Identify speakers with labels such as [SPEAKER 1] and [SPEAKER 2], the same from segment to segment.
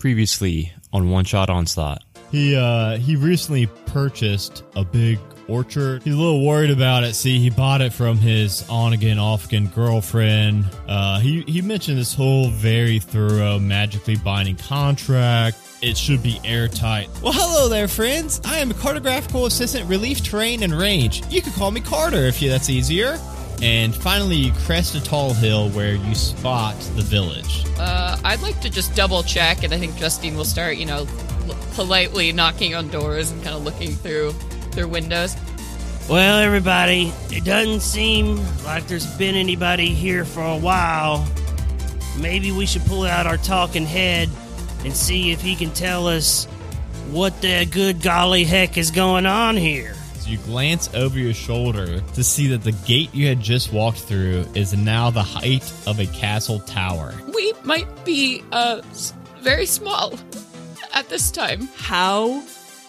[SPEAKER 1] Previously on One Shot Onslaught.
[SPEAKER 2] He uh he recently purchased a big orchard. He's a little worried about it. See, he bought it from his on again, off again girlfriend. Uh he he mentioned this whole very thorough magically binding contract. It should be airtight. Well, hello there, friends. I am a cartographical assistant, relief terrain and range. You could call me Carter if you that's easier. And finally, you crest a tall hill where you spot the village.
[SPEAKER 3] Uh, I'd like to just double check, and I think Justine will start, you know, l- politely knocking on doors and kind of looking through through windows.
[SPEAKER 4] Well, everybody, it doesn't seem like there's been anybody here for a while. Maybe we should pull out our talking head and see if he can tell us what the good golly heck is going on here.
[SPEAKER 2] So you glance over your shoulder to see that the gate you had just walked through is now the height of a castle tower.
[SPEAKER 3] We might be uh very small at this time.
[SPEAKER 5] How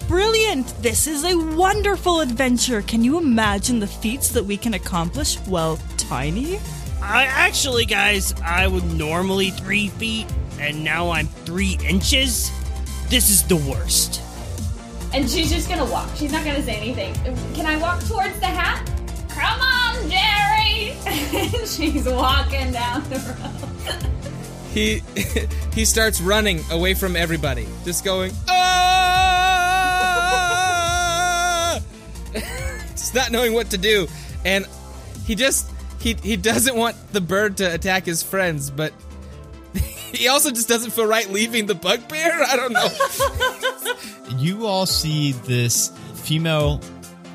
[SPEAKER 5] brilliant! This is a wonderful adventure. Can you imagine the feats that we can accomplish while tiny?
[SPEAKER 4] I actually, guys, I was normally three feet, and now I'm three inches. This is the worst.
[SPEAKER 6] And she's just gonna walk. She's not gonna say anything. Can I walk towards the hat? Come on, Jerry! and she's walking down the road.
[SPEAKER 7] He he starts running away from everybody, just going ah! just not knowing what to do, and he just he he doesn't want the bird to attack his friends, but he also just doesn't feel right leaving the bugbear. I don't know.
[SPEAKER 2] You all see this female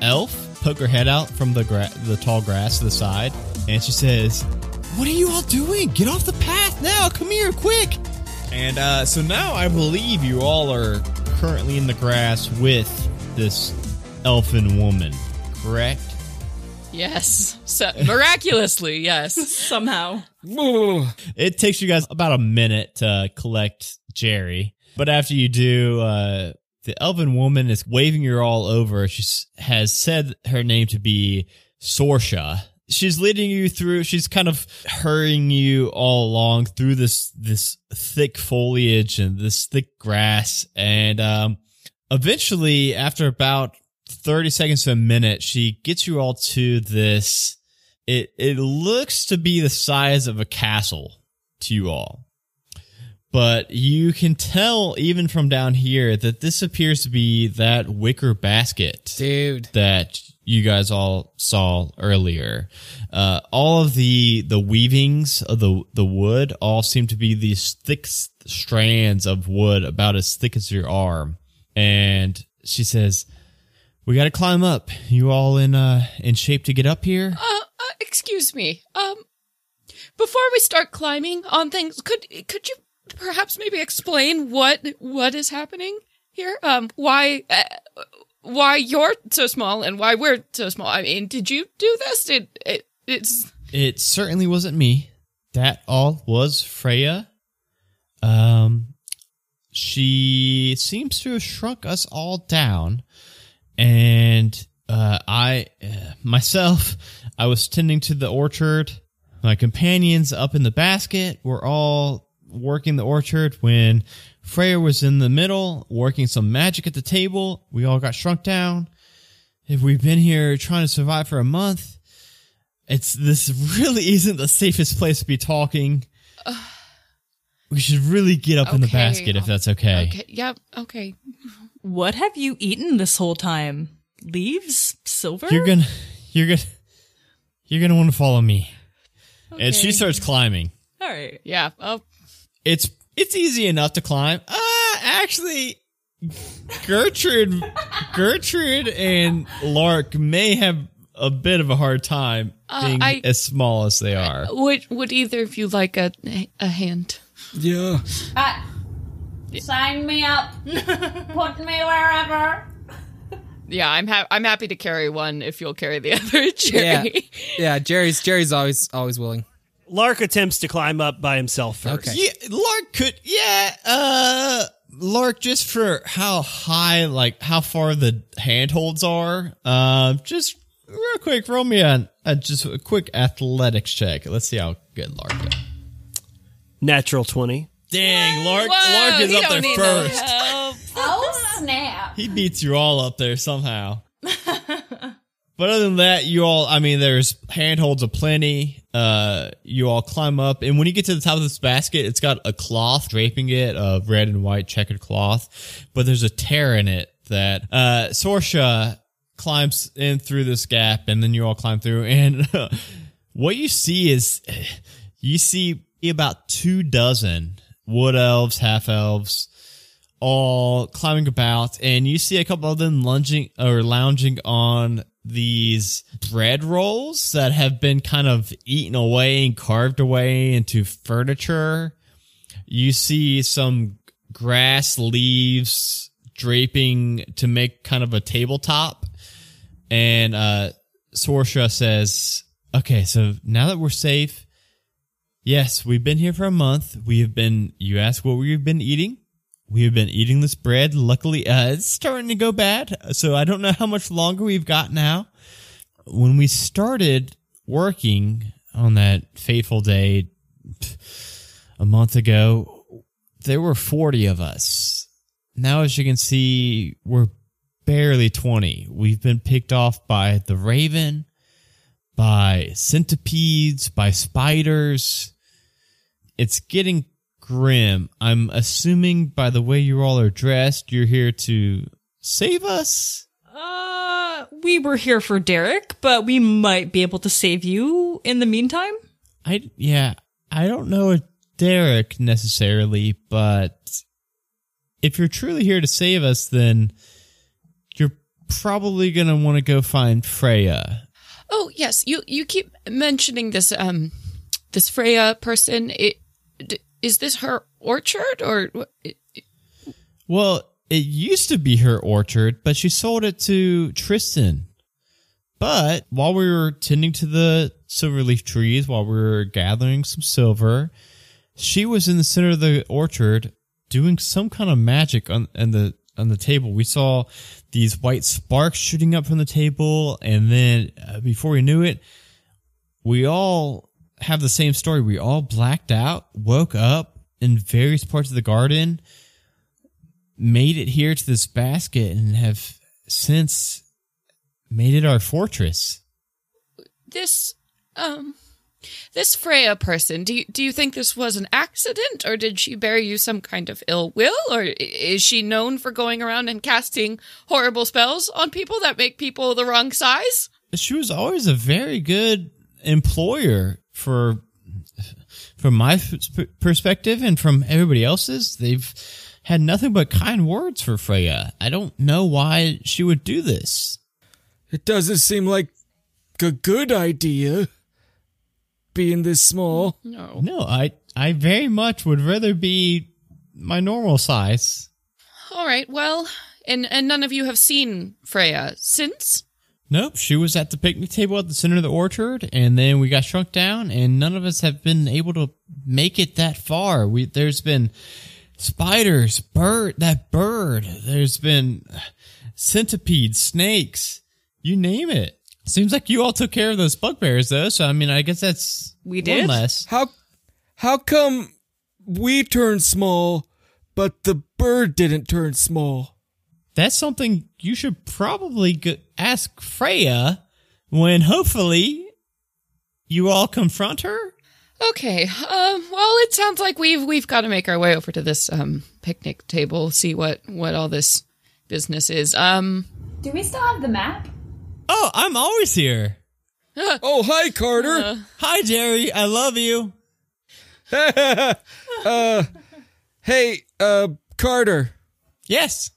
[SPEAKER 2] elf poke her head out from the gra- the tall grass to the side, and she says, "What are you all doing? Get off the path now! Come here, quick!" And uh, so now I believe you all are currently in the grass with this elfin woman, correct?
[SPEAKER 3] Yes, so, miraculously, yes.
[SPEAKER 5] Somehow.
[SPEAKER 2] It takes you guys about a minute to collect Jerry, but after you do, uh, the elven woman is waving you all over. She has said her name to be Sorsha. She's leading you through. She's kind of hurrying you all along through this this thick foliage and this thick grass, and um, eventually, after about thirty seconds to a minute, she gets you all to this it it looks to be the size of a castle to you all but you can tell even from down here that this appears to be that wicker basket
[SPEAKER 7] Dude.
[SPEAKER 2] that you guys all saw earlier uh, all of the the weavings of the the wood all seem to be these thick strands of wood about as thick as your arm and she says we got to climb up you all in uh in shape to get up here
[SPEAKER 3] Uh, uh, excuse me. Um, before we start climbing on things, could could you perhaps maybe explain what what is happening here? Um, why uh, why you're so small and why we're so small? I mean, did you do this? Did it? It's
[SPEAKER 2] It certainly wasn't me. That all was Freya. Um, she seems to have shrunk us all down, and uh, I uh, myself, I was tending to the orchard. My companions up in the basket were all working the orchard when Freya was in the middle working some magic at the table. We all got shrunk down. If we've been here trying to survive for a month, it's this really isn't the safest place to be talking. We should really get up in the basket if that's okay.
[SPEAKER 3] okay. Yeah. Okay.
[SPEAKER 5] What have you eaten this whole time? Leaves? Silver?
[SPEAKER 2] You're gonna, you're gonna, you're gonna want to follow me. And she starts climbing.
[SPEAKER 5] All right.
[SPEAKER 3] Yeah. Oh,
[SPEAKER 2] It's it's easy enough to climb. Uh actually, Gertrude, Gertrude and Lark may have a bit of a hard time being
[SPEAKER 3] I-
[SPEAKER 2] as small as they are.
[SPEAKER 3] would would either of you like a a hand?
[SPEAKER 7] Yeah.
[SPEAKER 6] Uh, sign me up. Put me wherever.
[SPEAKER 3] Yeah, I'm ha- I'm happy to carry one if you'll carry the other,
[SPEAKER 7] Yeah.
[SPEAKER 3] Jerry.
[SPEAKER 7] Yeah, Jerry's Jerry's always always willing.
[SPEAKER 4] Lark attempts to climb up by himself first.
[SPEAKER 7] Okay.
[SPEAKER 2] Yeah, Lark could. Yeah, uh, Lark, just for how high, like how far the handholds are, uh, just real quick, roll me a, a just a quick athletics check. Let's see how good Lark is.
[SPEAKER 4] Natural 20.
[SPEAKER 2] Dang, Lark,
[SPEAKER 3] Whoa,
[SPEAKER 2] Lark is up there
[SPEAKER 3] need no
[SPEAKER 2] first.
[SPEAKER 6] Oh snap!
[SPEAKER 2] He beats you all up there somehow. but other than that, you all, I mean, there's handholds aplenty. Uh, you all climb up, and when you get to the top of this basket, it's got a cloth draping it of red and white checkered cloth, but there's a tear in it that, uh, Sorsha climbs in through this gap, and then you all climb through, and what you see is, you see about two dozen wood elves, half elves, all climbing about, and you see a couple of them lunging or lounging on these bread rolls that have been kind of eaten away and carved away into furniture. You see some grass leaves draping to make kind of a tabletop. And uh Sorsha says, Okay, so now that we're safe, yes, we've been here for a month. We have been you asked what we've been eating. We have been eating this bread. Luckily, uh, it's starting to go bad. So I don't know how much longer we've got now. When we started working on that fateful day a month ago, there were 40 of us. Now, as you can see, we're barely 20. We've been picked off by the raven, by centipedes, by spiders. It's getting grim. I'm assuming by the way you all are dressed, you're here to save us.
[SPEAKER 5] Uh, we were here for Derek, but we might be able to save you in the meantime.
[SPEAKER 2] I yeah, I don't know a Derek necessarily, but if you're truly here to save us, then you're probably gonna want to go find Freya.
[SPEAKER 3] Oh yes, you you keep mentioning this um this Freya person. It, d- is this her orchard or
[SPEAKER 2] Well, it used to be her orchard, but she sold it to Tristan. But while we were tending to the silver leaf trees, while we were gathering some silver, she was in the center of the orchard doing some kind of magic on, on the on the table. We saw these white sparks shooting up from the table, and then uh, before we knew it, we all have the same story. We all blacked out, woke up in various parts of the garden, made it here to this basket, and have since made it our fortress.
[SPEAKER 3] this um this Freya person? Do you do you think this was an accident, or did she bear you some kind of ill will, or is she known for going around and casting horrible spells on people that make people the wrong size?
[SPEAKER 2] She was always a very good employer for, from my perspective and from everybody else's. They've had nothing but kind words for Freya. I don't know why she would do this.
[SPEAKER 7] It doesn't seem like a good idea. Being this small.
[SPEAKER 3] No.
[SPEAKER 2] No, I I very much would rather be my normal size.
[SPEAKER 3] All right. Well, and and none of you have seen Freya since.
[SPEAKER 2] Nope, she was at the picnic table at the center of the orchard, and then we got shrunk down, and none of us have been able to make it that far. We there's been spiders, bird, that bird. There's been centipedes, snakes, you name it. Seems like you all took care of those bugbears, though. So I mean, I guess that's
[SPEAKER 5] We
[SPEAKER 2] one
[SPEAKER 5] did?
[SPEAKER 2] less.
[SPEAKER 7] How how come we turned small, but the bird didn't turn small?
[SPEAKER 2] That's something you should probably go ask Freya when hopefully you all confront her.
[SPEAKER 3] Okay. Um. Well, it sounds like we've we've got to make our way over to this um picnic table, see what what all this business is. Um.
[SPEAKER 6] Do we still have the map?
[SPEAKER 2] Oh, I'm always here.
[SPEAKER 7] Oh, hi, Carter.
[SPEAKER 2] Hi, Jerry. I love you.
[SPEAKER 7] hey, uh, Carter.
[SPEAKER 2] Yes.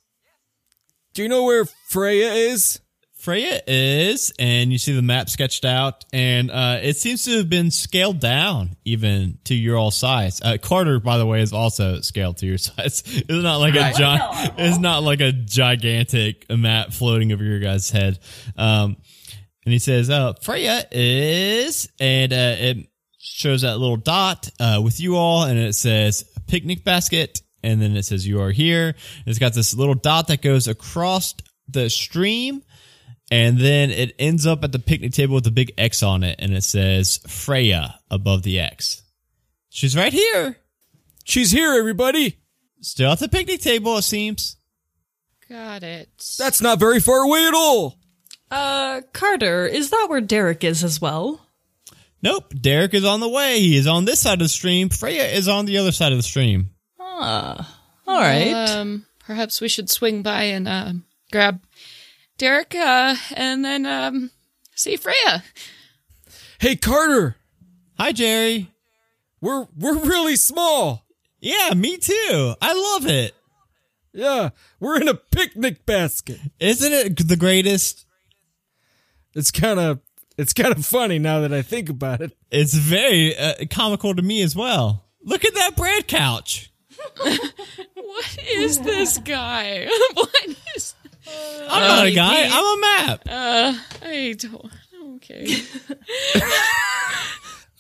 [SPEAKER 7] Do you know where Freya is?
[SPEAKER 2] Freya is, and you see the map sketched out, and uh, it seems to have been scaled down even to your all size. Uh, Carter, by the way, is also scaled to your size. It's not like a giant. It's not like a gigantic map floating over your guys' head. Um, and he says, "Uh, Freya is," and uh, it shows that little dot uh, with you all, and it says picnic basket, and then it says you are here. It's got this little dot that goes across the stream, and then it ends up at the picnic table with a big X on it, and it says Freya above the X. She's right here.
[SPEAKER 8] She's here, everybody.
[SPEAKER 2] Still at the picnic table, it seems.
[SPEAKER 3] Got it.
[SPEAKER 8] That's not very far away at all.
[SPEAKER 5] Uh, Carter, is that where Derek is as well?
[SPEAKER 2] Nope, Derek is on the way. He is on this side of the stream. Freya is on the other side of the stream.
[SPEAKER 5] Ah, all right.
[SPEAKER 3] Um, perhaps we should swing by and um, grab Derek, uh, and then um, see Freya.
[SPEAKER 8] Hey, Carter.
[SPEAKER 2] Hi, Jerry.
[SPEAKER 8] We're we're really small.
[SPEAKER 2] Yeah, me too. I love it.
[SPEAKER 8] Yeah, we're in a picnic basket.
[SPEAKER 2] Isn't it the greatest?
[SPEAKER 8] It's kind of it's kind of funny now that I think about it.
[SPEAKER 2] It's very uh, comical to me as well. Look at that bread couch.
[SPEAKER 3] What is this guy? what is?
[SPEAKER 2] I'm not a guy. I'm a map.
[SPEAKER 3] Uh, I don't. Okay.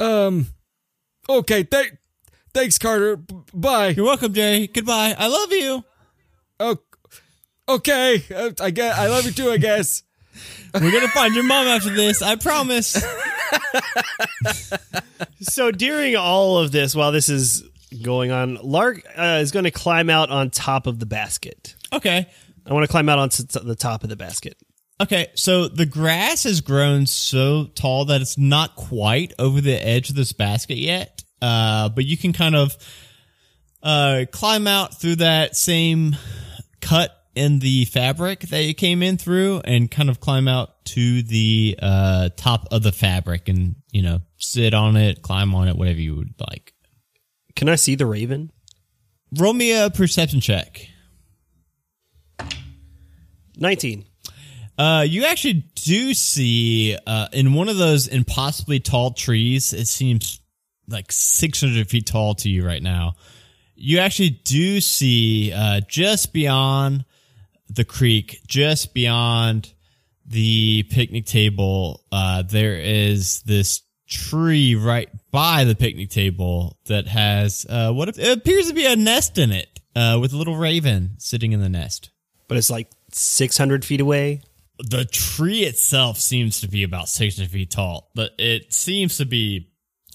[SPEAKER 8] Um. Okay. Thank. Thanks, Carter. B- bye.
[SPEAKER 2] You're welcome, Jay. Goodbye. I love you.
[SPEAKER 8] Oh. Okay. Uh, I guess I love you too. I guess.
[SPEAKER 2] We're gonna find your mom after this. I promise.
[SPEAKER 4] So during all of this, while this is going on, Lark uh, is going to climb out on top of the basket.
[SPEAKER 2] Okay.
[SPEAKER 4] I want to climb out onto the top of the basket.
[SPEAKER 2] Okay, so the grass has grown so tall that it's not quite over the edge of this basket yet. Uh, but you can kind of uh, climb out through that same cut in the fabric that you came in through and kind of climb out to the uh, top of the fabric and, you know, sit on it, climb on it, whatever you would like.
[SPEAKER 4] Can I see the raven?
[SPEAKER 2] Roll me a perception check.
[SPEAKER 4] 19.
[SPEAKER 2] Uh, you actually do see uh, in one of those impossibly tall trees. It seems like 600 feet tall to you right now. You actually do see uh, just beyond the creek, just beyond the picnic table. Uh, there is this tree right by the picnic table that has uh, what it appears to be a nest in it, uh, with a little raven sitting in the nest
[SPEAKER 4] But it's like 600 feet away.
[SPEAKER 2] the tree itself seems to be about 600 feet tall, but it seems to be,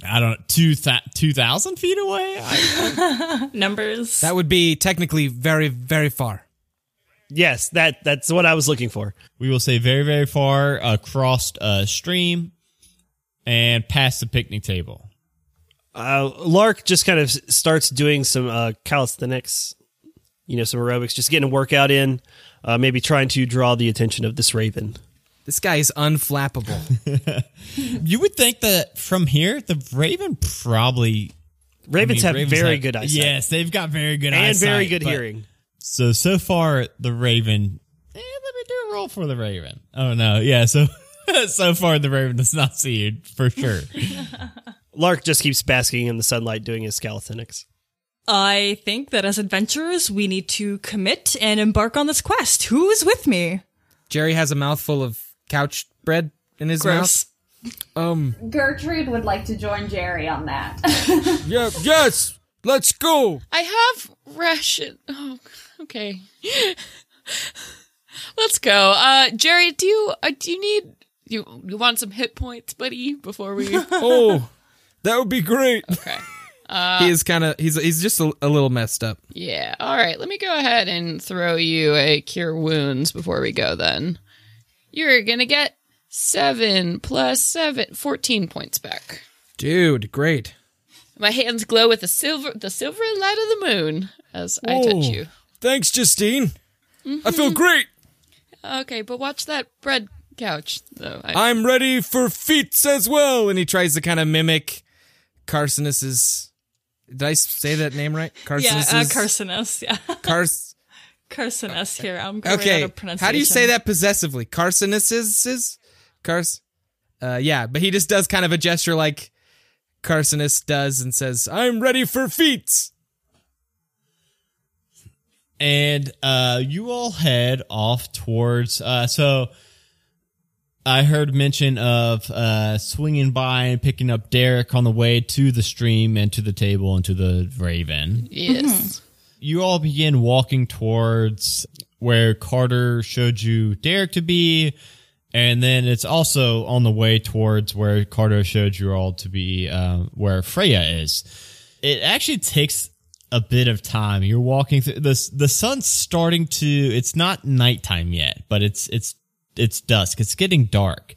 [SPEAKER 2] I don't know, 2,000 feet away? I,
[SPEAKER 5] Numbers.
[SPEAKER 7] That would be technically very, very far.
[SPEAKER 4] Yes, that that's what I was looking for.
[SPEAKER 2] we will say very, very far across a stream and past the picnic table.
[SPEAKER 4] Uh, Lark just kind of starts doing some uh, calisthenics, you know, some aerobics, just getting a workout in, uh, maybe trying to draw the attention of this raven.
[SPEAKER 7] This guy is unflappable.
[SPEAKER 2] You would think that from here, the Raven probably.
[SPEAKER 4] Ravens
[SPEAKER 2] I mean,
[SPEAKER 4] have
[SPEAKER 2] Ravens
[SPEAKER 4] very
[SPEAKER 2] have-
[SPEAKER 4] good eyesight.
[SPEAKER 2] Yes, they've got very good
[SPEAKER 4] and
[SPEAKER 2] eyesight.
[SPEAKER 4] And very good
[SPEAKER 2] but-
[SPEAKER 4] hearing.
[SPEAKER 2] So, so far, the Raven. Eh, let me do a roll for the Raven. Oh, no. Yeah, so. So far, the Raven does not see you for sure.
[SPEAKER 4] Lark just keeps basking in the sunlight doing his calisthenics.
[SPEAKER 5] I think that as adventurers, we need to commit and embark on this quest. Who is with me?
[SPEAKER 7] Jerry has a mouthful of couch bread in his
[SPEAKER 5] Gross.
[SPEAKER 7] mouth. Um.
[SPEAKER 6] Gertrude would like to join Jerry on that.
[SPEAKER 8] Yeah. Yes. Let's go.
[SPEAKER 3] I have ration. Oh, okay. Let's go. Uh, Jerry, do you uh, do you need you you want some hit points, buddy? Before we
[SPEAKER 8] Oh, that would be great.
[SPEAKER 3] okay.
[SPEAKER 7] he is kind of he's he's just a, a little messed up.
[SPEAKER 3] Yeah. All right. Let me go ahead and throw you a cure wounds before we go. Then you're gonna get seven plus seven, 14 points back.
[SPEAKER 7] Dude, great.
[SPEAKER 3] My hands glow with the silver the silver light of the moon as I touch you.
[SPEAKER 8] Thanks, Justine. I feel mm-hmm. great.
[SPEAKER 3] Okay, but watch that bread couch though. I,
[SPEAKER 8] I'm ready for feats as well.
[SPEAKER 7] And he tries to kind of mimic Carcinus's. Did I say that name right?
[SPEAKER 5] Yeah,
[SPEAKER 7] Carcinus's.
[SPEAKER 5] uh, Carcinus. Yeah,
[SPEAKER 7] Cars.
[SPEAKER 5] Carcinus. Here, I'm going
[SPEAKER 7] Okay.
[SPEAKER 5] out of
[SPEAKER 7] How do you say that possessively? Carcinus's. Cars. Uh, yeah, but he just does kind of a gesture like Carcinus does and says, "I'm ready for feats."
[SPEAKER 2] and uh, you all head off towards. Uh, so I heard mention of uh, swinging by and picking up Derek on the way to the stream and to the table and to the Raven.
[SPEAKER 3] yes.
[SPEAKER 2] You all begin walking towards where Carter showed you Derek to be. And then it's also on the way towards where Carter showed you all to be, uh, where Freya is. It actually takes a bit of time. You're walking through the the sun's starting to. It's not nighttime yet, but it's it's it's dusk. It's getting dark,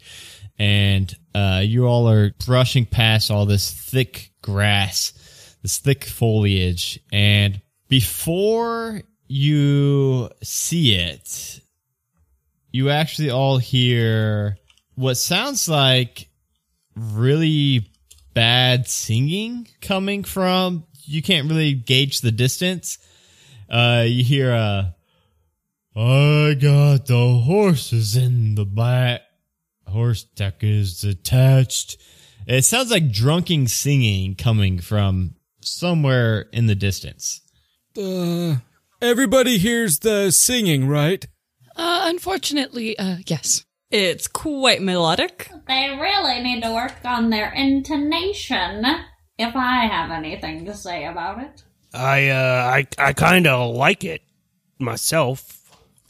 [SPEAKER 2] and uh, you all are brushing past all this thick grass, this thick foliage, and before you see it, you actually all hear what sounds like really bad singing coming from you can't really gauge the distance. Uh you hear a i got the horses in the back horse deck is attached it sounds like drunken singing coming from somewhere in the distance
[SPEAKER 8] Uh, everybody hears the singing, right?
[SPEAKER 3] Uh, unfortunately, uh, yes.
[SPEAKER 5] It's quite melodic.
[SPEAKER 6] They really need to work on their intonation. If I have anything to say about it.
[SPEAKER 4] I uh I I kind of like it myself.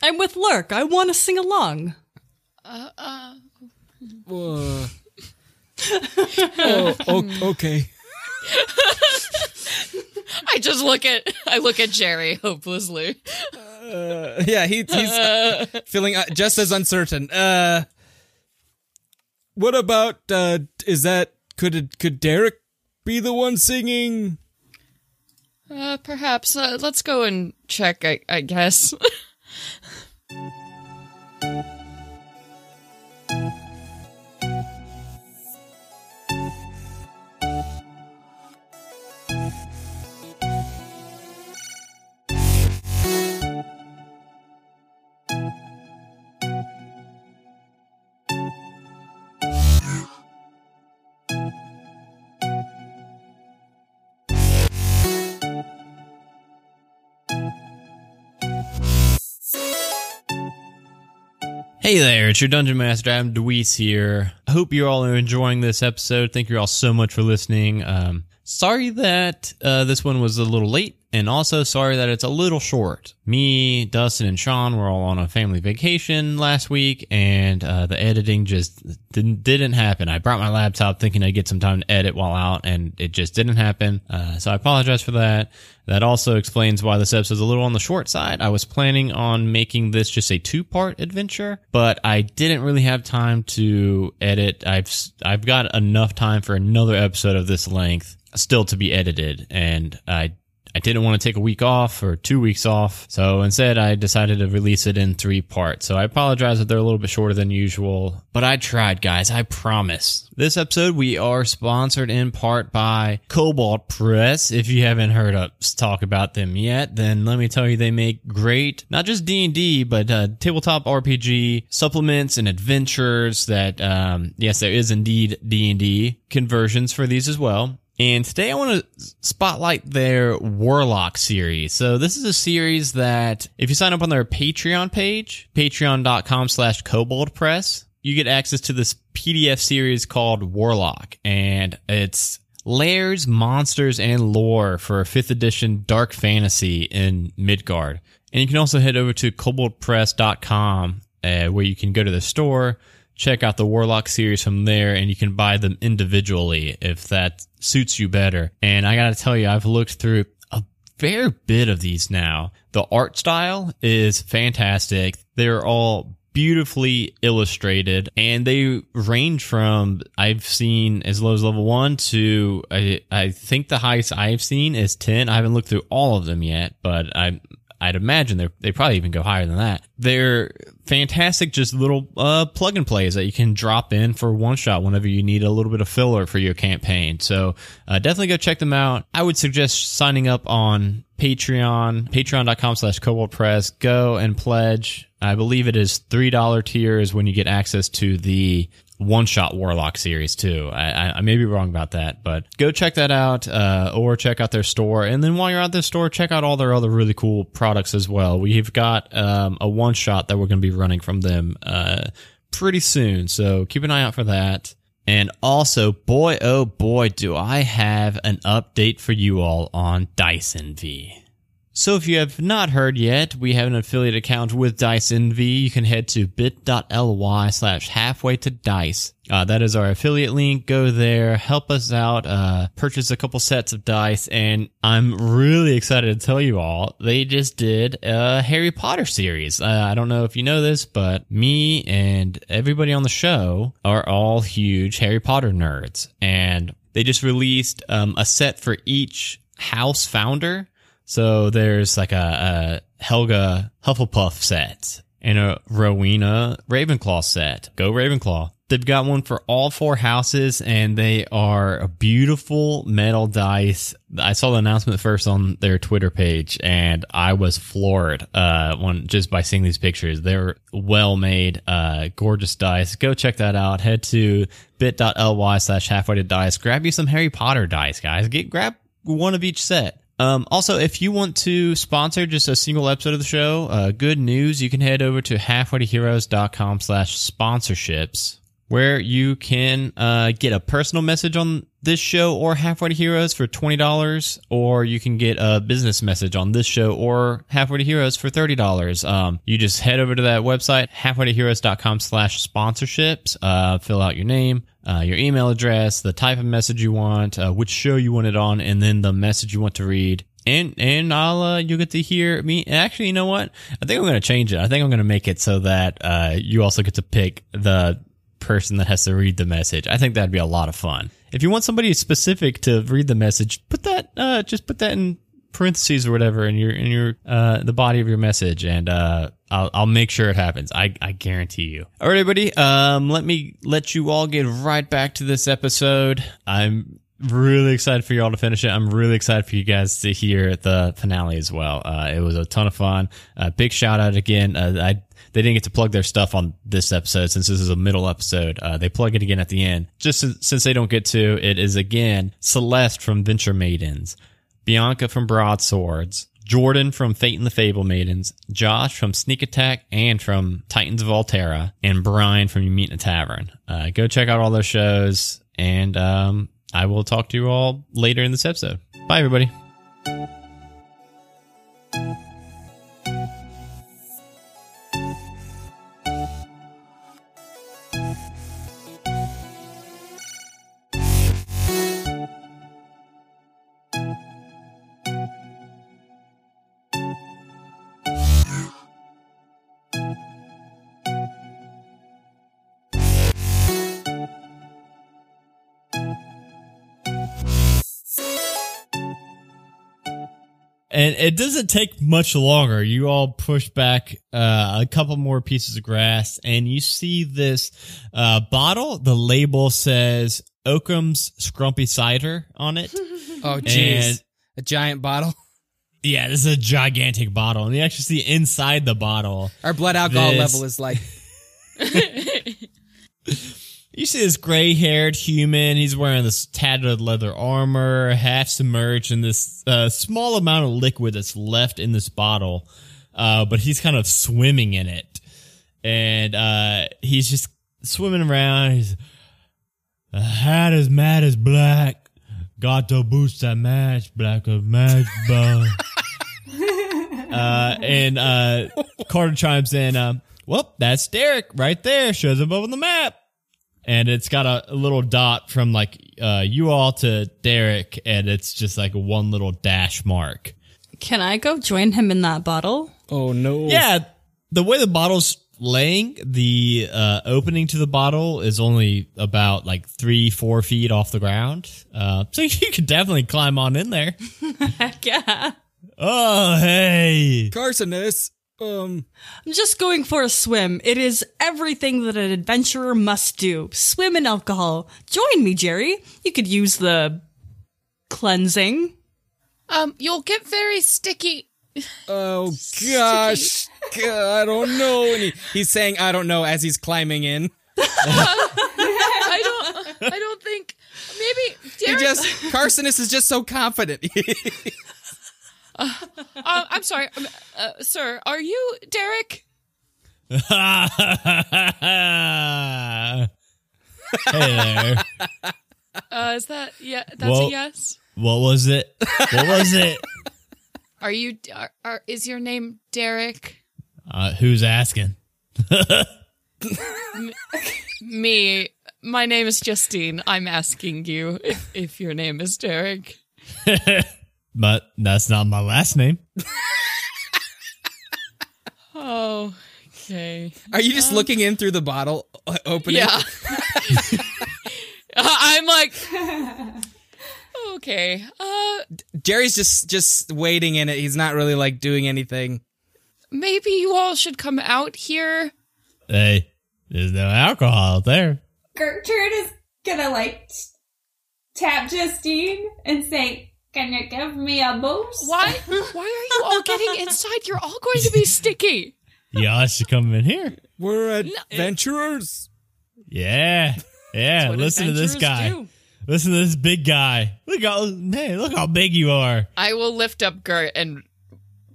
[SPEAKER 5] I'm with Lark. I want to sing along.
[SPEAKER 3] Uh, uh,
[SPEAKER 8] oh, okay.
[SPEAKER 3] I just look at I look at Jerry hopelessly.
[SPEAKER 7] Uh, yeah, he, he's feeling uh, just as uncertain. Uh,
[SPEAKER 8] What about uh is that could it could Derek be the one singing?
[SPEAKER 3] Uh, perhaps uh, let's go and check. I, I guess.
[SPEAKER 2] Hey there, it's your Dungeon Master, Adam DeWeese here. I hope you all are enjoying this episode. Thank you all so much for listening. Um, sorry that uh, this one was a little late, and also sorry that it's a little short. Me, Dustin, and Sean were all on a family vacation last week, and uh, the editing just didn't didn't happen. I brought my laptop thinking I'd get some time to edit while out, and it just didn't happen. Uh, so I apologize for that. That also explains why this episode's a little on the short side. I was planning on making this just a two part adventure, but I didn't really have time to edit. I've I've got enough time for another episode of this length still to be edited, and I I didn't want to take a week off or two weeks off. So instead, I decided to release it in three parts. So I apologize that they're a little bit shorter than usual, but I tried, guys. I promise. This episode, we are sponsored in part by Kobold Press. If you haven't heard us talk about them yet, then let me tell you, they make great, not just D&D, but uh, tabletop RPG supplements and adventures that, um, yes, there is indeed D&D conversions for these as well. And today I want to spotlight their Warlock series. So this is a series that if you sign up on their Patreon page, patreon.com slash kobold press, you get access to this PDF series called Warlock. And it's layers, monsters, and lore for a fifth edition dark fantasy in Midgard. And you can also head over to koboldpress.com uh, where you can go to the store, check out the Warlock series from there, and you can buy them individually if that suits you better. And I gotta tell you, I've looked through a fair bit of these now. The art style is fantastic. They're all beautifully illustrated and they range from I've seen as low as level one to I, I think the highest I've seen is 10. I haven't looked through all of them yet, but I I'd imagine they they probably even go higher than that. They're fantastic, just little uh, plug and plays that you can drop in for one shot whenever you need a little bit of filler for your campaign. So uh, definitely go check them out. I would suggest signing up on Patreon, patreon.com slash Kobold Press. Go and pledge. I believe it is $3 tiers when you get access to the one shot warlock series too. I, I, I may be wrong about that, but go check that out, uh, or check out their store. And then while you're at their store, check out all their other really cool products as well. We've got, um, a one shot that we're going to be running from them, uh, pretty soon. So keep an eye out for that. And also, boy, oh boy, do I have an update for you all on Dice Envy. So if you have not heard yet, we have an affiliate account with Dice Envy. You can head to bit.ly slash halfway to dice. Uh, that is our affiliate link. Go there, help us out, uh, purchase a couple sets of dice, and I'm really excited to tell you all, they just did a Harry Potter series. Uh, I don't know if you know this, but me and everybody on the show are all huge Harry Potter nerds, and they just released um, a set for each house founder. So there's like a, a Helga Hufflepuff set and a Rowena Ravenclaw set. Go Ravenclaw. They've got one for all four houses and they are a beautiful metal dice. I saw the announcement first on their Twitter page and I was floored, uh, when just by seeing these pictures. They're well made, uh, gorgeous dice. Go check that out. Head to bit.ly slash halfway to dice. Grab you some Harry Potter dice, guys. Get, grab one of each set. Um, also, if you want to sponsor just a single episode of the show, uh, good news, you can head over to halfwaytoheroes.com slash sponsorships where you can uh, get a personal message on this show or Halfway to Heroes for $20, or you can get a business message on this show or Halfway to Heroes for $30. Um, you just head over to that website, halfwaytoheroes.com slash sponsorships, uh, fill out your name, uh, your email address, the type of message you want, uh, which show you want it on, and then the message you want to read. And, and I'll, uh, you'll get to hear me. Actually, you know what? I think I'm going to change it. I think I'm going to make it so that, uh, you also get to pick the person that has to read the message. I think that'd be a lot of fun. If you want somebody specific to read the message, put that, uh, just put that in parentheses or whatever in your, in your, uh, the body of your message and, uh, I'll, I'll make sure it happens. I, I guarantee you. All right, everybody. Um, let me let you all get right back to this episode. I'm really excited for y'all to finish it. I'm really excited for you guys to hear the finale as well. Uh, it was a ton of fun. Uh, big shout out again. Uh, I, they didn't get to plug their stuff on this episode since this is a middle episode. Uh, they plug it again at the end. Just since they don't get to, it is again Celeste from Venture Maidens, Bianca from Broadswords, Jordan from Fate and the Fable Maidens, Josh from Sneak Attack and from Titans of Altera, and Brian from You Meet in a Tavern. Uh, go check out all those shows, and um, I will talk to you all later in this episode. Bye, everybody. It doesn't take much longer. You all push back uh, a couple more pieces of grass, and you see this uh, bottle. The label says Oakham's Scrumpy Cider on it.
[SPEAKER 7] Oh, jeez. A giant bottle.
[SPEAKER 2] yeah, this is a gigantic bottle, and you actually see inside the bottle.
[SPEAKER 7] Our blood alcohol
[SPEAKER 2] This-
[SPEAKER 7] level is like
[SPEAKER 2] You see this gray haired human. He's wearing this tattered leather armor, half submerged in this uh, small amount of liquid that's left in this bottle. Uh, but he's kind of swimming in it. And uh, he's just swimming around. He's a hat as mad as black. Got the boots that match, black as match, uh, and uh, Carter chimes in, um, well, that's Derek right there. Shows up on the map and it's got a, a little dot from like uh, you all to Derek, and it's just like one little dash mark.
[SPEAKER 5] Can I go join him in that bottle?
[SPEAKER 7] oh no.
[SPEAKER 2] Yeah, the way the bottle's laying, the uh, opening to the bottle is only about like three, four feet off the ground. Uh, so you could definitely climb on in there.
[SPEAKER 5] Heck yeah.
[SPEAKER 2] Oh, hey.
[SPEAKER 7] Carsonus. Um
[SPEAKER 5] I'm just going for a swim. It is everything that an adventurer must do. Swim in alcohol. Join me, Jerry. You could use the cleansing.
[SPEAKER 3] Um, you'll get very sticky.
[SPEAKER 7] oh gosh. I don't know. And he, he's saying I don't know as he's climbing in.
[SPEAKER 3] I don't. I don't think. Maybe
[SPEAKER 7] He just Carsonus is just so confident.
[SPEAKER 3] uh, I'm sorry, um, uh, sir. Are you Derek?
[SPEAKER 2] hey there.
[SPEAKER 3] Uh, is that yeah? That's a yes.
[SPEAKER 2] What was it? What was it?
[SPEAKER 3] Are you? Are, are, is your name Derek?
[SPEAKER 2] Uh, who's asking?
[SPEAKER 3] Me. My name is Justine. I'm asking you if, if your name is Derek.
[SPEAKER 2] But that's not my last name.
[SPEAKER 3] Oh, okay.
[SPEAKER 7] Are you just looking in through the bottle, uh, opening?
[SPEAKER 3] Yeah. I'm like, okay. Uh,
[SPEAKER 7] Jerry's just just waiting in it. He's not really like doing anything.
[SPEAKER 3] maybe you all should come out here.
[SPEAKER 2] Hey, there's no alcohol out there.
[SPEAKER 6] Gertrude is gonna like tap Justine and say, "Can you give me a boost?"
[SPEAKER 3] Why? Why are you all getting inside? You're all going to be sticky.
[SPEAKER 2] Y'all should come in here.
[SPEAKER 8] We're adventurers.
[SPEAKER 2] Yeah. Yeah. Listen to this guy.
[SPEAKER 3] do.
[SPEAKER 2] Listen to this big guy. Look how man, look how big you are.
[SPEAKER 3] I will lift up Gert and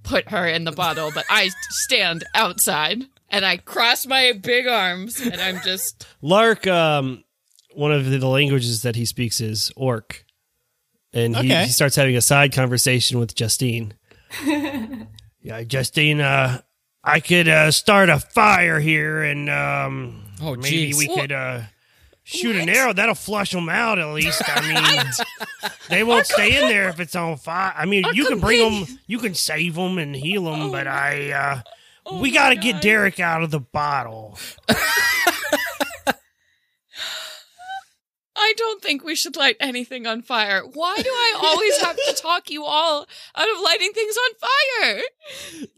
[SPEAKER 3] put her in the bottle, but I stand outside and I cross my big arms and I'm just
[SPEAKER 4] Lark, um, one of the languages that he speaks is Orc, and he,
[SPEAKER 2] Okay.
[SPEAKER 4] he starts having a side conversation with Justine. yeah, Justine, uh, I could uh, start a fire here, and um,
[SPEAKER 7] Oh,
[SPEAKER 4] maybe
[SPEAKER 7] jeez.
[SPEAKER 4] we could uh, shoot an arrow. That'll flush them out at least. I mean, they won't stay in there if it's on fire. I mean, you can bring them, you can save them and heal them, but I, uh, we got to get Derek out of the bottle.
[SPEAKER 3] I don't think we should light anything on fire. Why do I always have to talk you all out of lighting things on fire?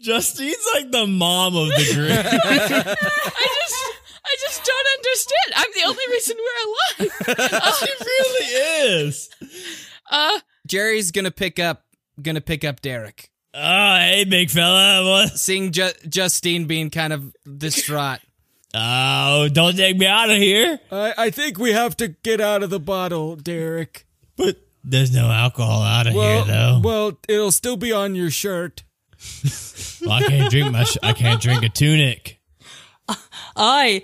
[SPEAKER 2] Justine's like the mom of the group.
[SPEAKER 3] I just I just don't understand. I'm the only reason we're alive.
[SPEAKER 2] she really is.
[SPEAKER 3] Uh
[SPEAKER 7] Jerry's gonna pick up gonna pick up Derek.
[SPEAKER 2] Oh, hey, big fella. What?
[SPEAKER 7] Seeing Ju- Justine being kind of distraught.
[SPEAKER 2] Oh, don't take me out of here.
[SPEAKER 8] I, I think we have to get out of the bottle, Derek.
[SPEAKER 2] But there's no alcohol out of
[SPEAKER 8] Well,
[SPEAKER 2] here, though.
[SPEAKER 8] well, it'll still be on your shirt.
[SPEAKER 2] Well, I can't drink my. Sh- I can't drink a tunic.
[SPEAKER 5] I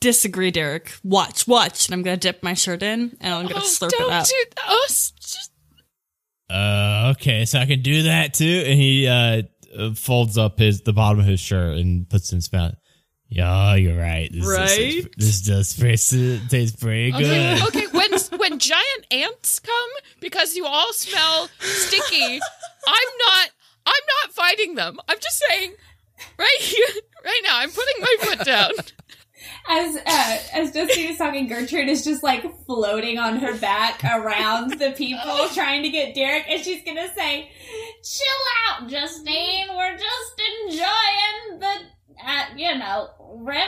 [SPEAKER 5] disagree, Derek. Watch, watch. And I'm gonna dip my shirt in and I'm gonna
[SPEAKER 3] oh,
[SPEAKER 5] slurp
[SPEAKER 3] don't
[SPEAKER 5] it up.
[SPEAKER 3] do that. Oh, s- just
[SPEAKER 2] Uh, okay, so I can do that too. And he uh uh, folds up his the bottom of his shirt and puts it in his mouth. Yeah, you're right. This
[SPEAKER 5] Right?
[SPEAKER 2] This, does taste pretty good.
[SPEAKER 3] Okay, okay. When when giant ants come because you all smell sticky, I'm not I'm not fighting them. I'm just saying right here right now I'm putting my foot down.
[SPEAKER 6] As uh, as Justine is talking, Gertrude is just like floating on her back around the people trying to get Derek, and she's gonna say, "Chill out, Justine. We're just enjoying the, uh, you know, river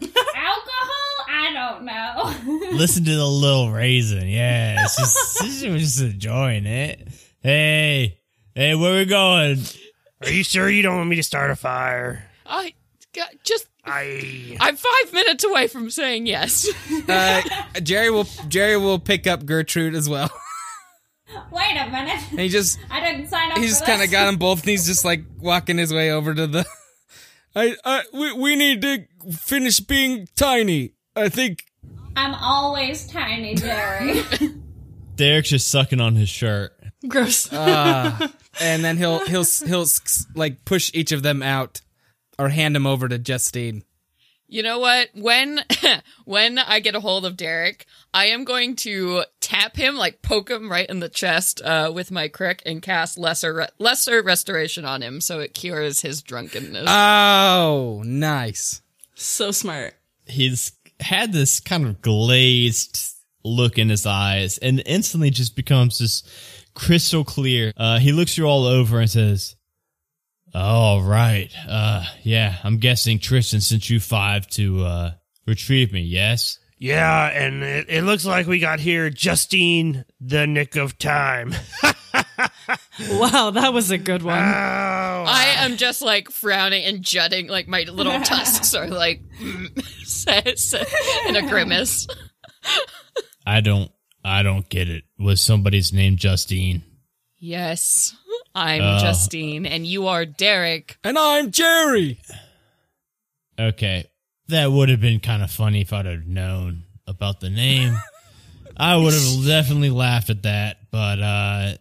[SPEAKER 6] alcohol. I don't know."
[SPEAKER 2] Listen to the little raisin. Yeah, it's just, she's just enjoying it. Hey, hey, where we going?
[SPEAKER 4] Are you sure you don't want me to start a fire?
[SPEAKER 3] I got just
[SPEAKER 4] I
[SPEAKER 3] I'm five minutes away from saying yes.
[SPEAKER 7] Uh, Jerry will Jerry will pick up Gertrude as well.
[SPEAKER 6] Wait a minute.
[SPEAKER 7] And he just
[SPEAKER 6] I didn't sign up.
[SPEAKER 7] he just kind of got them both, and he's just like walking his way over to the.
[SPEAKER 8] I, I, we, we need to finish being tiny. I think
[SPEAKER 6] I'm always tiny, Jerry.
[SPEAKER 2] Derek's just sucking on his shirt.
[SPEAKER 5] Gross.
[SPEAKER 7] Uh, and then he'll he'll he'll like push each of them out, or hand them over to Justine.
[SPEAKER 3] You know what? When when I get a hold of Derek, I am going to tap him, like poke him right in the chest uh, with my crick, and cast lesser re- lesser restoration on him, so it cures his drunkenness.
[SPEAKER 7] Oh, nice.
[SPEAKER 5] so smart.
[SPEAKER 2] He's had this kind of glazed look in his eyes and instantly just becomes this crystal clear. Uh, he looks you all over and says, All right. Uh, yeah, I'm guessing Tristan sent you five to, uh, retrieve me, yes?
[SPEAKER 4] Yeah, and it, it looks like we got here Justine the nick of time.
[SPEAKER 5] Wow, that was a good one.
[SPEAKER 4] Oh,
[SPEAKER 3] I am just like frowning and jutting, like my little tusks are like says in a grimace.
[SPEAKER 2] I don't, I don't get it. Was somebody's name Justine?
[SPEAKER 3] Yes, I'm
[SPEAKER 2] Uh.
[SPEAKER 3] Justine, and you are Derek.
[SPEAKER 8] and I'm Jerry.
[SPEAKER 2] Okay. That would have been kind of funny if I'd have known about the name. I would have definitely laughed at that, but uh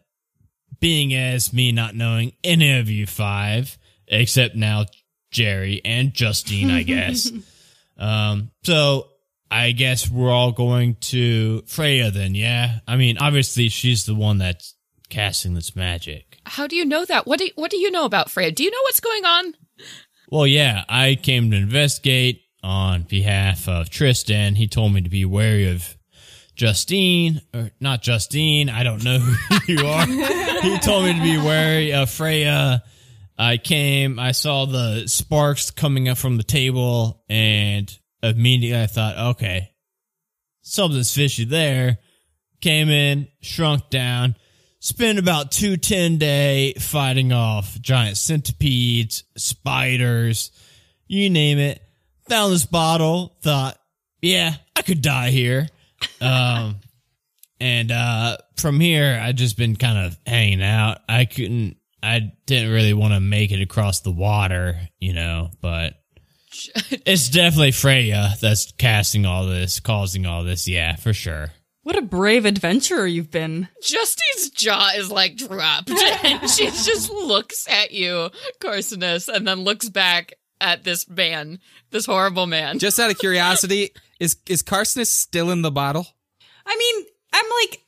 [SPEAKER 2] being as me not knowing any of you five, except now Jerry and Justine, I guess. um, so I guess we're all going to Freya then, yeah? I mean, obviously she's the one that's casting this magic.
[SPEAKER 3] How do you know that? What do what do you know about Freya? Do you know what's going on?
[SPEAKER 2] Well, yeah, I came to investigate on behalf of Tristan. He told me to be wary of Justine, or not Justine. I don't know who you are. he told me to be wary of Freya. I came, I saw the sparks coming up from the table, and immediately I thought, okay, something's fishy there. Came in, shrunk down, spent about two ten day fighting off giant centipedes, spiders, you name it. Found this bottle, thought, yeah, I could die here. Um, and uh, from here, I just been kind of hanging out. I couldn't, I didn't really want to make it across the water, you know, but it's definitely Freya that's casting all this, causing all this. Yeah, for sure.
[SPEAKER 5] What a brave adventurer you've been.
[SPEAKER 3] Justy's jaw is like dropped, and she just looks at you, Carcinus, and then looks back at this man, this horrible man.
[SPEAKER 7] Just out of curiosity, is is Carcinus still in the bottle?
[SPEAKER 5] I mean, I'm like,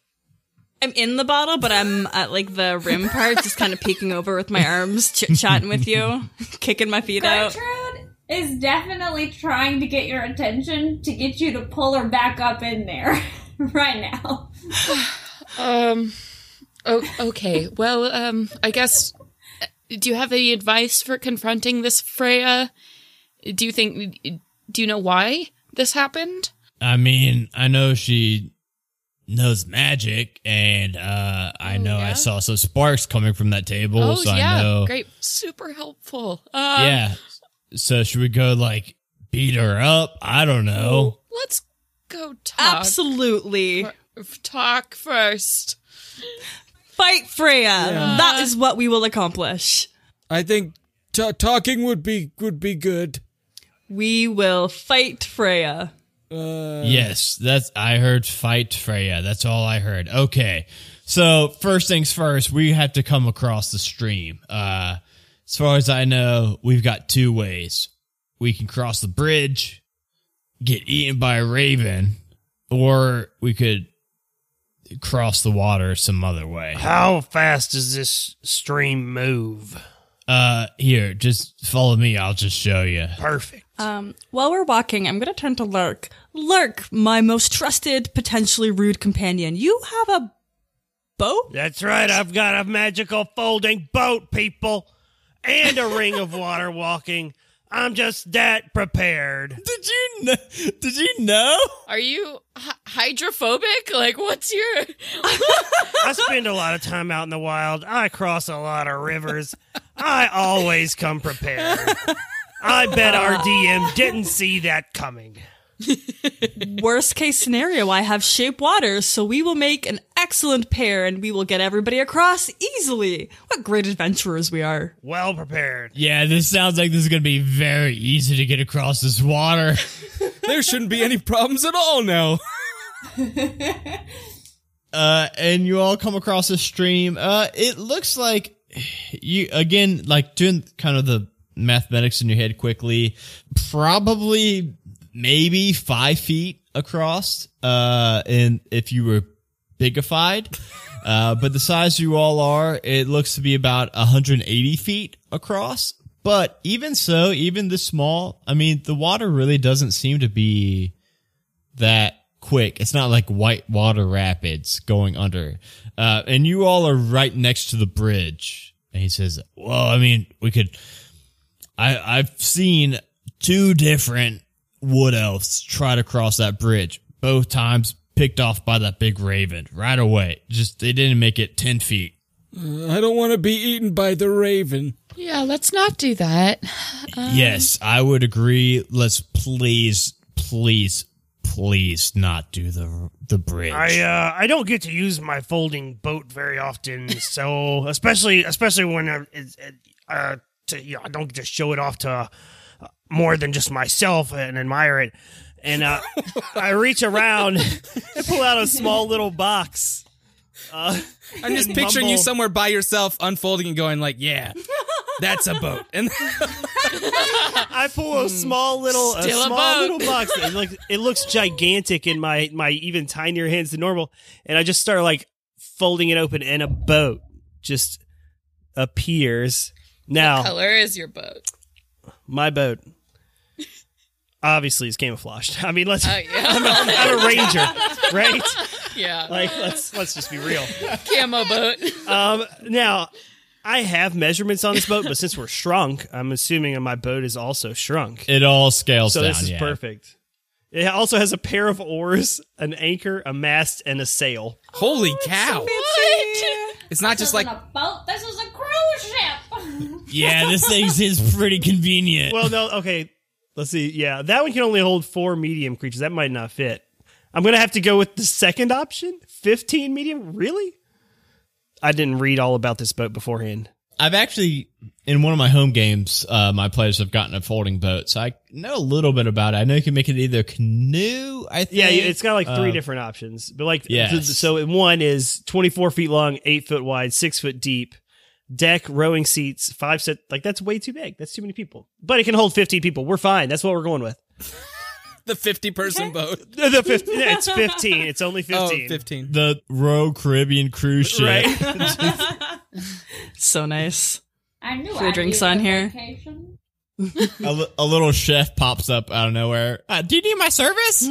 [SPEAKER 5] I'm in the bottle, but I'm at like the rim part, just kind of peeking over with my arms, chit chatting with you, kicking my feet out.
[SPEAKER 6] Gertrude is definitely trying to get your attention to get you to pull her back up in there right now.
[SPEAKER 3] Um. Oh, okay. Well, um. I guess. Do you have any advice for confronting this Freya? Do you think? Do you know why this happened?
[SPEAKER 2] I mean, I know she knows magic, and uh, I know I saw some sparks coming from that table,
[SPEAKER 3] oh
[SPEAKER 2] so
[SPEAKER 3] yeah,
[SPEAKER 2] I know.
[SPEAKER 3] great, super helpful. Uh,
[SPEAKER 2] Yeah. So should we go like beat her up? I don't know.
[SPEAKER 3] Let's go talk.
[SPEAKER 5] Absolutely.
[SPEAKER 3] F- Talk first.
[SPEAKER 5] Fight Freya. That is what we will accomplish.
[SPEAKER 8] I think ta talking would be would be good.
[SPEAKER 5] We will fight Freya.
[SPEAKER 8] Uh,
[SPEAKER 2] Yes, that's I heard fight Freya. That's all I heard. Okay. So first things first, we have to come across the stream. Uh as far as I know, we've got two ways. We can cross the bridge, get eaten by a raven, or we could cross the water some other way.
[SPEAKER 4] How fast does this stream move?
[SPEAKER 2] Uh here, just follow me, I'll just show you.
[SPEAKER 4] Perfect.
[SPEAKER 5] Um, while we're walking, I'm going to turn to Lark. Lark, my most trusted, potentially rude companion. You have a boat?
[SPEAKER 4] That's right. I've got a magical folding boat, people, and a ring of water walking. I'm just that prepared.
[SPEAKER 2] Did you know? Did you know?
[SPEAKER 3] Are you hy- hydrophobic? Like, what's your?
[SPEAKER 4] I spend a lot of time out in the wild. I cross a lot of rivers. I always come prepared. I bet our DM didn't see that coming.
[SPEAKER 5] Worst case scenario, I have shape water, so we will make an excellent pair and we will get everybody across easily. What great adventurers we are.
[SPEAKER 4] Well prepared.
[SPEAKER 2] Yeah, this sounds like this is going to be very easy to get across this water.
[SPEAKER 8] there shouldn't be any problems at all now.
[SPEAKER 2] uh, and you all come across a stream. Uh, it looks like you again, like doing kind of the mathematics in your head quickly. Probably, maybe five feet across. Uh, and if you were bigified. Uh, but the size you all are, it looks to be about 180 feet across. But even so, even this small, I mean, the water really doesn't seem to be that quick. It's not like white water rapids going under. Uh, and you all are right next to the bridge. And he says, well, I mean, we could, I, I've seen two different wood elves try to cross that bridge. Both times picked off by that big raven right away. Just, they didn't make it 10 feet.
[SPEAKER 8] I don't want to be eaten by the raven.
[SPEAKER 3] Yeah, let's not do that.
[SPEAKER 2] yes, I would agree. Let's please, please, please not do the the bridge.
[SPEAKER 4] I uh, I don't get to use my folding boat very often, so especially especially when uh, it's, uh to, you know, I don't get to show it off to uh, more than just myself and admire it. And uh, I reach around and pull out a small little box Uh,
[SPEAKER 7] I'm just picturing you somewhere by yourself, unfolding and going like, "Yeah, that's a boat." And
[SPEAKER 4] I pull a small little, a
[SPEAKER 3] Still a
[SPEAKER 4] small
[SPEAKER 3] boat.
[SPEAKER 4] little box. It, like it looks gigantic in my my even tinier hands than normal, and I just start like folding it open, and a boat just appears. Now
[SPEAKER 3] Color is your boat.
[SPEAKER 4] my boat obviously is camouflaged. I mean, let's.
[SPEAKER 3] Uh, yeah.
[SPEAKER 4] I'm a ranger, right?
[SPEAKER 3] yeah.
[SPEAKER 4] Like let's let's just be real.
[SPEAKER 3] Camo boat.
[SPEAKER 4] Um, now I have measurements on this boat, but since we're shrunk, I'm assuming my boat is also shrunk.
[SPEAKER 2] It all scales
[SPEAKER 4] So
[SPEAKER 2] down.
[SPEAKER 4] this is
[SPEAKER 2] yeah.
[SPEAKER 4] perfect. It also has a pair of oars, an anchor, a mast, and a sail.
[SPEAKER 7] holy cow!
[SPEAKER 3] What?
[SPEAKER 7] It's not just like
[SPEAKER 6] a boat. This is a cruise ship.
[SPEAKER 2] Yeah, this thing is pretty convenient.
[SPEAKER 4] Well, no, okay. Let's see. Yeah, that one can only hold four medium creatures. That might not fit. I'm gonna have to go with the second option. Fifteen medium. Really? I didn't read all about this boat beforehand.
[SPEAKER 2] I've actually, in one of my home games, uh, my players have gotten a folding boat, so I know a little bit about it. I know you can make it either canoe. I think.
[SPEAKER 4] Yeah, it's got like three
[SPEAKER 2] Uh,
[SPEAKER 4] different options. But like,
[SPEAKER 2] Yes.
[SPEAKER 4] so one is 24 feet long, eight foot wide, six foot deep. Deck, rowing seats, five set. Like that's way too big. That's too many people. But it can hold 15 people. We're fine. That's what we're going with.
[SPEAKER 7] the 50 person boat.
[SPEAKER 4] The, the 15, it's 15. It's only 15.
[SPEAKER 7] Oh, 15.
[SPEAKER 2] the row Caribbean cruise ship.
[SPEAKER 4] Right.
[SPEAKER 5] So nice.
[SPEAKER 6] I knew
[SPEAKER 5] Free
[SPEAKER 6] I'd
[SPEAKER 5] drinks on
[SPEAKER 6] on
[SPEAKER 5] here.
[SPEAKER 6] Vacation.
[SPEAKER 2] a, a little chef pops up out of nowhere. Uh, do you need my service?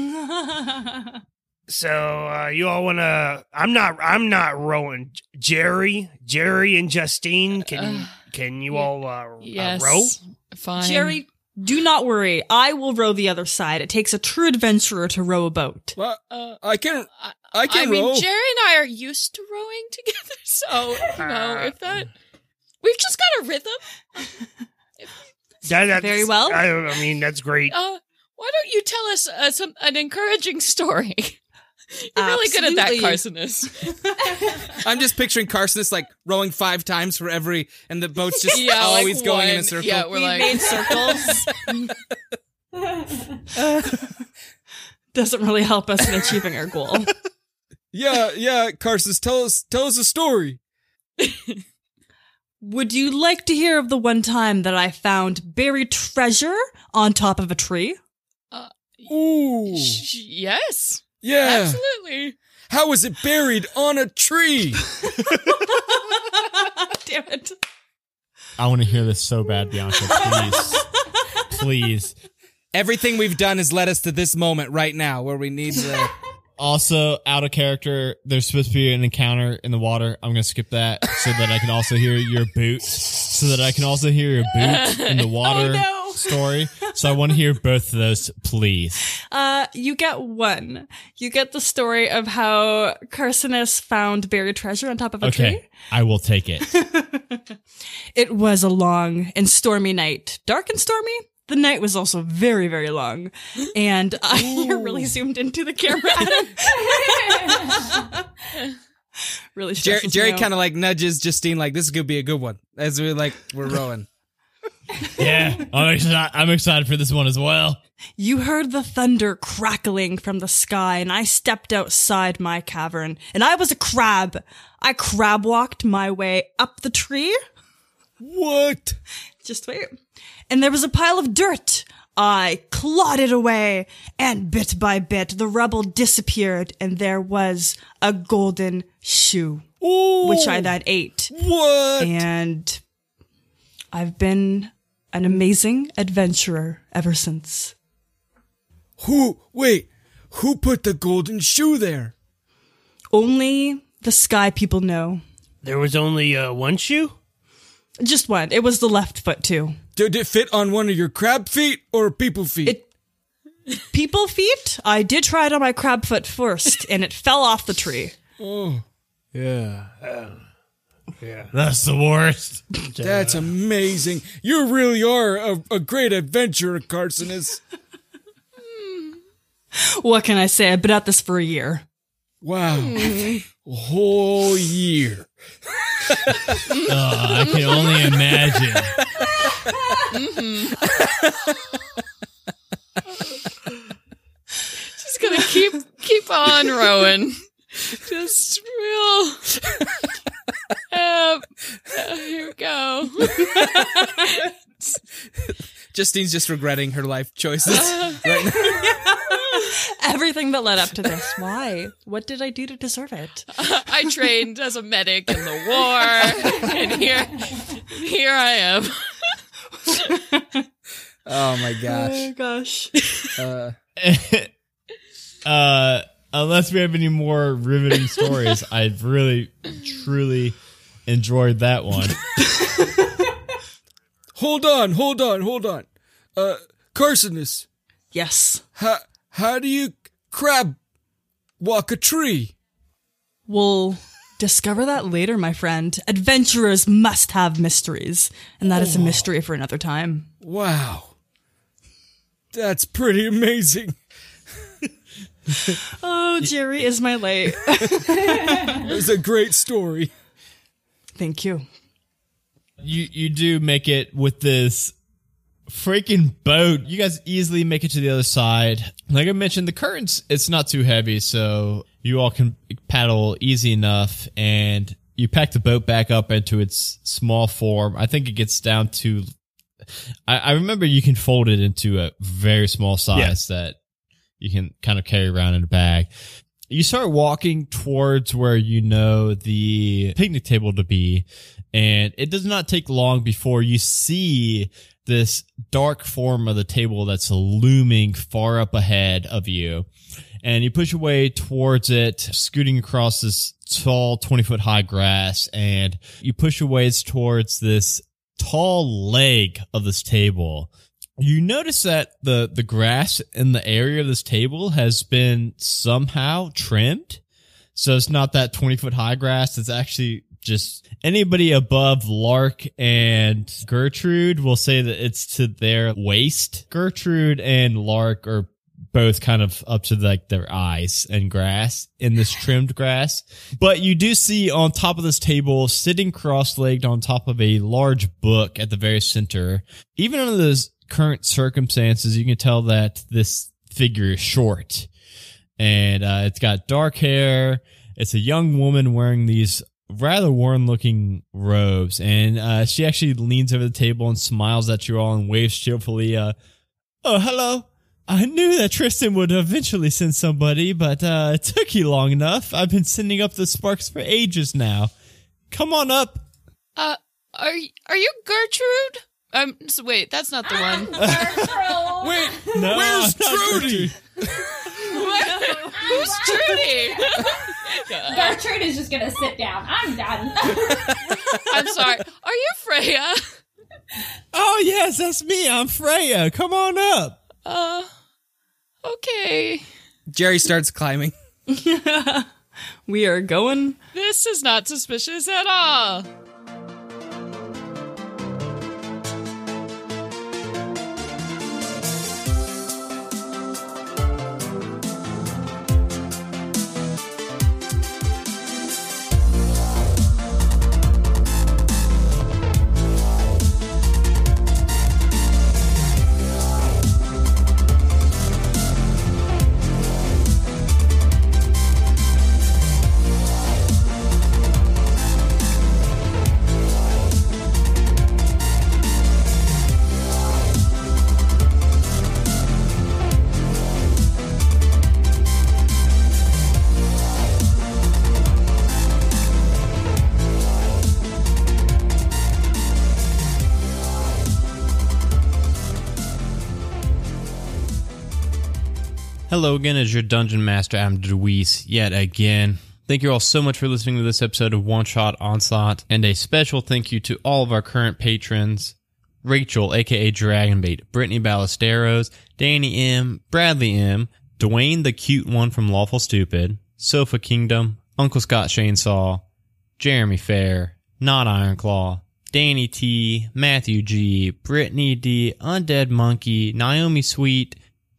[SPEAKER 4] So uh, you all want to? I'm not. I'm not rowing. Jerry, Jerry, and Justine. Can can you
[SPEAKER 3] yeah.
[SPEAKER 4] all uh,
[SPEAKER 3] Yes.
[SPEAKER 4] uh, row?
[SPEAKER 3] Fine.
[SPEAKER 5] Jerry, do not worry. I will row the other side. It takes a true adventurer to row a boat.
[SPEAKER 7] Well,
[SPEAKER 3] Uh,
[SPEAKER 7] I can.
[SPEAKER 3] I,
[SPEAKER 7] I can
[SPEAKER 3] I mean. Jerry and I are used to rowing together, so you know if that we've just got a rhythm.
[SPEAKER 4] That- that's-
[SPEAKER 5] Very well.
[SPEAKER 4] I, I mean, that's great.
[SPEAKER 3] Uh, why don't you tell us uh, some an encouraging story? You're really good at that,
[SPEAKER 5] Absolutely.
[SPEAKER 3] Carcinus.
[SPEAKER 7] I'm just picturing Carson is like rowing five times for every, and the boat's just
[SPEAKER 3] Yeah, like
[SPEAKER 7] always going in a circle.
[SPEAKER 3] Yeah, we're
[SPEAKER 5] We
[SPEAKER 3] like
[SPEAKER 5] made circles. Doesn't really help us in achieving our goal.
[SPEAKER 8] Yeah, yeah, Carson, tell us tell us a story.
[SPEAKER 5] Would you like to hear of the one time that I found buried treasure on top of a tree?
[SPEAKER 8] Uh, Ooh.
[SPEAKER 3] Sh- yes,
[SPEAKER 8] Yeah.
[SPEAKER 3] absolutely.
[SPEAKER 8] How was it buried on a tree?
[SPEAKER 5] Damn it.
[SPEAKER 2] I want to hear this so bad, Bianca. Please. Please.
[SPEAKER 7] Everything we've done has led us to this moment right now where we need to.
[SPEAKER 2] Also, out of character, there's supposed to be an encounter in the water. I'm going to skip that so that I can also hear your boot. So that I can also hear your boot in the oh, water
[SPEAKER 5] no.
[SPEAKER 2] Story. So I want to hear both of those, please.
[SPEAKER 5] Uh, you get one. You get the story of how Carcinus found buried treasure on top of a
[SPEAKER 2] Okay.
[SPEAKER 5] tree.
[SPEAKER 2] I will take it.
[SPEAKER 5] It was a long and stormy night. Dark and stormy. The night was also very, very long. And I really zoomed into the camera. really
[SPEAKER 7] Jerry, Jerry kind of like nudges Justine, like, this could be a good one. As we're like, we're rowing.
[SPEAKER 2] Yeah. I'm excited, I'm excited for this one as well.
[SPEAKER 5] You heard the thunder crackling from the sky, and I stepped outside my cavern, and I was a crab. I crab walked my way up the tree.
[SPEAKER 8] What?
[SPEAKER 5] Just wait. And there was a pile of dirt. I clawed it away, and bit by bit, the rubble disappeared, and there was a golden shoe,
[SPEAKER 8] Ooh.
[SPEAKER 5] which I then ate.
[SPEAKER 8] What?
[SPEAKER 5] And I've been an amazing adventurer ever since.
[SPEAKER 8] Who? Wait. Who put the golden shoe there?
[SPEAKER 5] Only the sky people know.
[SPEAKER 4] There was only uh, one shoe.
[SPEAKER 5] Just one. It was the left foot too.
[SPEAKER 8] Did it fit on one of your crab feet or people feet?
[SPEAKER 5] It- People feet? I did try it on my crab foot first, and it fell off the tree.
[SPEAKER 8] oh, yeah.
[SPEAKER 2] That's the worst.
[SPEAKER 8] That's amazing. You really are a, a great adventurer, Carcinus.
[SPEAKER 5] What can I say? I've been at this for a year.
[SPEAKER 8] Wow. a whole year.
[SPEAKER 2] Oh, I can only imagine.
[SPEAKER 3] Just gonna keep keep on rowing. Just real uh, here we go.
[SPEAKER 7] Justine's just regretting her life choices uh, right
[SPEAKER 5] Everything that led up to this. Why? What did I do to deserve it?
[SPEAKER 3] Uh, I trained as a medic in the war, and here, here I am.
[SPEAKER 7] oh my gosh!
[SPEAKER 5] Oh my gosh.
[SPEAKER 7] uh,
[SPEAKER 2] uh unless we have any more riveting stories, I've really, truly enjoyed that one.
[SPEAKER 8] Hold on, hold on, hold on. Uh, Carcinus,
[SPEAKER 5] Yes.
[SPEAKER 8] how how do you crab walk a tree?
[SPEAKER 5] We'll discover that later, my friend. Adventurers must have mysteries, and that is a mystery for another time.
[SPEAKER 8] Wow, that's pretty amazing.
[SPEAKER 5] Oh, Jerry is my light.
[SPEAKER 8] It's a great story.
[SPEAKER 5] Thank you.
[SPEAKER 2] you you do make it with this freaking boat. You guys easily make it to the other side. Like I mentioned, the currents it's not too heavy, so you all can paddle easy enough, and you pack the boat back up into its small form. I think it gets down to. I, I remember you can fold it into a very small size that you can kind of carry around in a bag. You start walking towards where you know the picnic table to be, and it does not take long before you see this dark form of the table that's looming far up ahead of you. And you push your way towards it, scooting across this tall 20 foot high grass, and you push your ways towards this tall leg of this table. You notice that the, the grass in the area of this table has been somehow trimmed. So it's not that 20 foot high grass. It's actually just anybody above Lark and Gertrude will say that it's to their waist. Gertrude and Lark are both kind of up to like their eyes and grass in this trimmed grass. But you do see on top of this table, sitting cross-legged on top of a large book at the very center. Even under those current circumstances, you can tell that this figure is short. And uh, it's got dark hair. It's a young woman wearing these rather worn looking robes. And uh, she actually leans over the table and smiles at you all and waves cheerfully uh, oh hello. I knew that tristan would eventually send somebody but uh, it took you long enough. I've been sending up the sparks for ages now. Come on up.
[SPEAKER 3] Uh, are are you Gertrude? Um, s- wait, that's not the one.
[SPEAKER 8] Wait,
[SPEAKER 2] no
[SPEAKER 8] where's
[SPEAKER 2] I'm not
[SPEAKER 8] Trudy?
[SPEAKER 3] Who's Trudy?
[SPEAKER 6] Gertrude is just gonna sit down. I'm done.
[SPEAKER 3] I'm sorry. Are you Freya?
[SPEAKER 2] oh yes that's me i'm freya come on up
[SPEAKER 3] Uh, okay.
[SPEAKER 7] Jerry starts climbing.
[SPEAKER 5] We are going.
[SPEAKER 3] This is not suspicious at all.
[SPEAKER 1] Hello again, as your dungeon master, I'm Deweese yet again. Thank you all so much for listening to this episode of One Shot Onslaught, and a special thank you to all of our current patrons Rachel, aka Dragonbait, Brittany Ballesteros, Danny M, Bradley M, Dwayne the cute one from Lawful Stupid, Sofa Kingdom, Uncle Scott Chainsaw, Jeremy Fair, Not Ironclaw, Danny T, Matthew G, Brittany D, Undead Monkey, Naomi Sweet,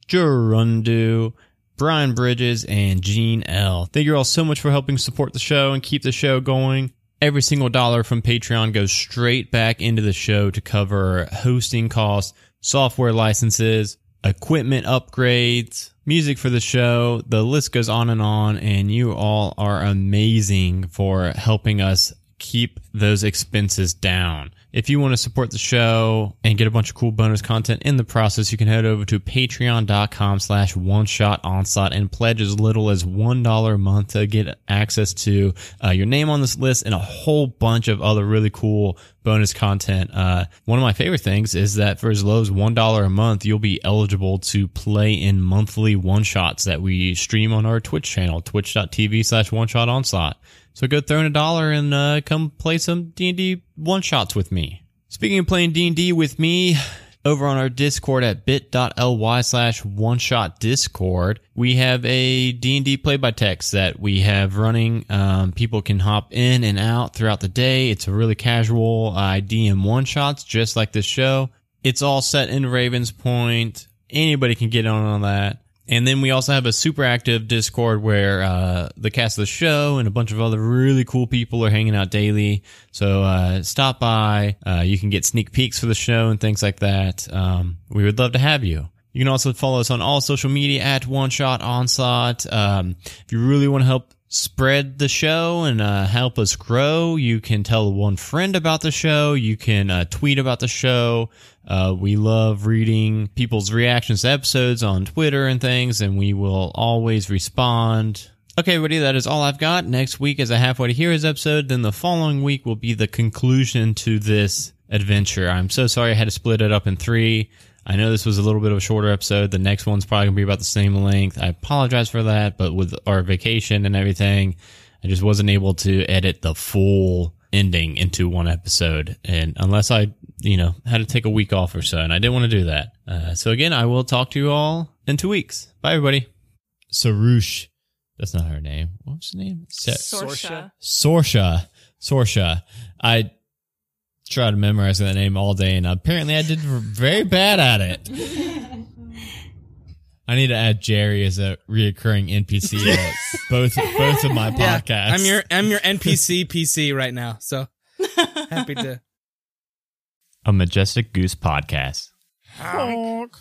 [SPEAKER 1] Jurundu, Brian Bridges, and Gene L. Thank you all so much for helping support the show and keep the show going. Every single dollar from Patreon goes straight back into the show to cover hosting costs, software licenses, equipment upgrades, music for the show. The list goes on and on, and you all are amazing for helping us keep those expenses down.
[SPEAKER 2] If you want to support the show and get a bunch of cool bonus content in the process, you can head over to patreon.com slash one shot onslaught and pledge as little as $1 a month to get access to uh, your name on this list and a whole bunch of other really cool bonus content. Uh, one of my favorite things is that for as low as $1 a month, you'll be eligible to play in monthly one shots that we stream on our Twitch channel, twitch.tv slash one shot onslaught. So go throw in a dollar and uh, come play some D&D one shots with me. Speaking of playing D&D with me, over on our Discord at bit.ly slash one shot Discord, we have a D&D play by text that we have running. Um, people can hop in and out throughout the day. It's a really casual uh, DM one shots, just like this show. It's all set in Ravens Point. Anybody can get on on that. And then we also have a super active Discord where uh, the cast of the show and a bunch of other really cool people are hanging out daily. So uh, stop by. Uh, you can get sneak peeks for the show and things like that. Um, we would love to have you. You can also follow us on all social media at One Shot Onslaught. Um, if you really want to help spread the show and uh, help us grow, you can tell one friend about the show. You can uh, tweet about the show. Uh, we love reading people's reactions to episodes on Twitter and things, and we will always respond. Okay, everybody, that is all I've got. Next week is a halfway to heroes episode. Then the following week will be the conclusion to this adventure. I'm so sorry I had to split it up in three. I know this was a little bit of a shorter episode. The next one's probably gonna be about the same length. I apologize for that, but with our vacation and everything, I just wasn't able to edit the full ending into one episode. And unless I, you know, had to take a week off or so, and I didn't want to do that. Uh, so again, I will talk to you all in two weeks. Bye, everybody.
[SPEAKER 6] Sarush. That's not her name. What's her name? Sa-
[SPEAKER 5] Sorsha.
[SPEAKER 6] Sorsha. Sorsha. I tried to memorize that name all day, and apparently I did very bad at it. I need to add Jerry as a reoccurring NPC at both both of my
[SPEAKER 7] Yeah,
[SPEAKER 6] podcasts.
[SPEAKER 7] I'm your I'm your NPC PC right now. So happy to.
[SPEAKER 2] A Majestic Goose podcast.
[SPEAKER 7] Honk.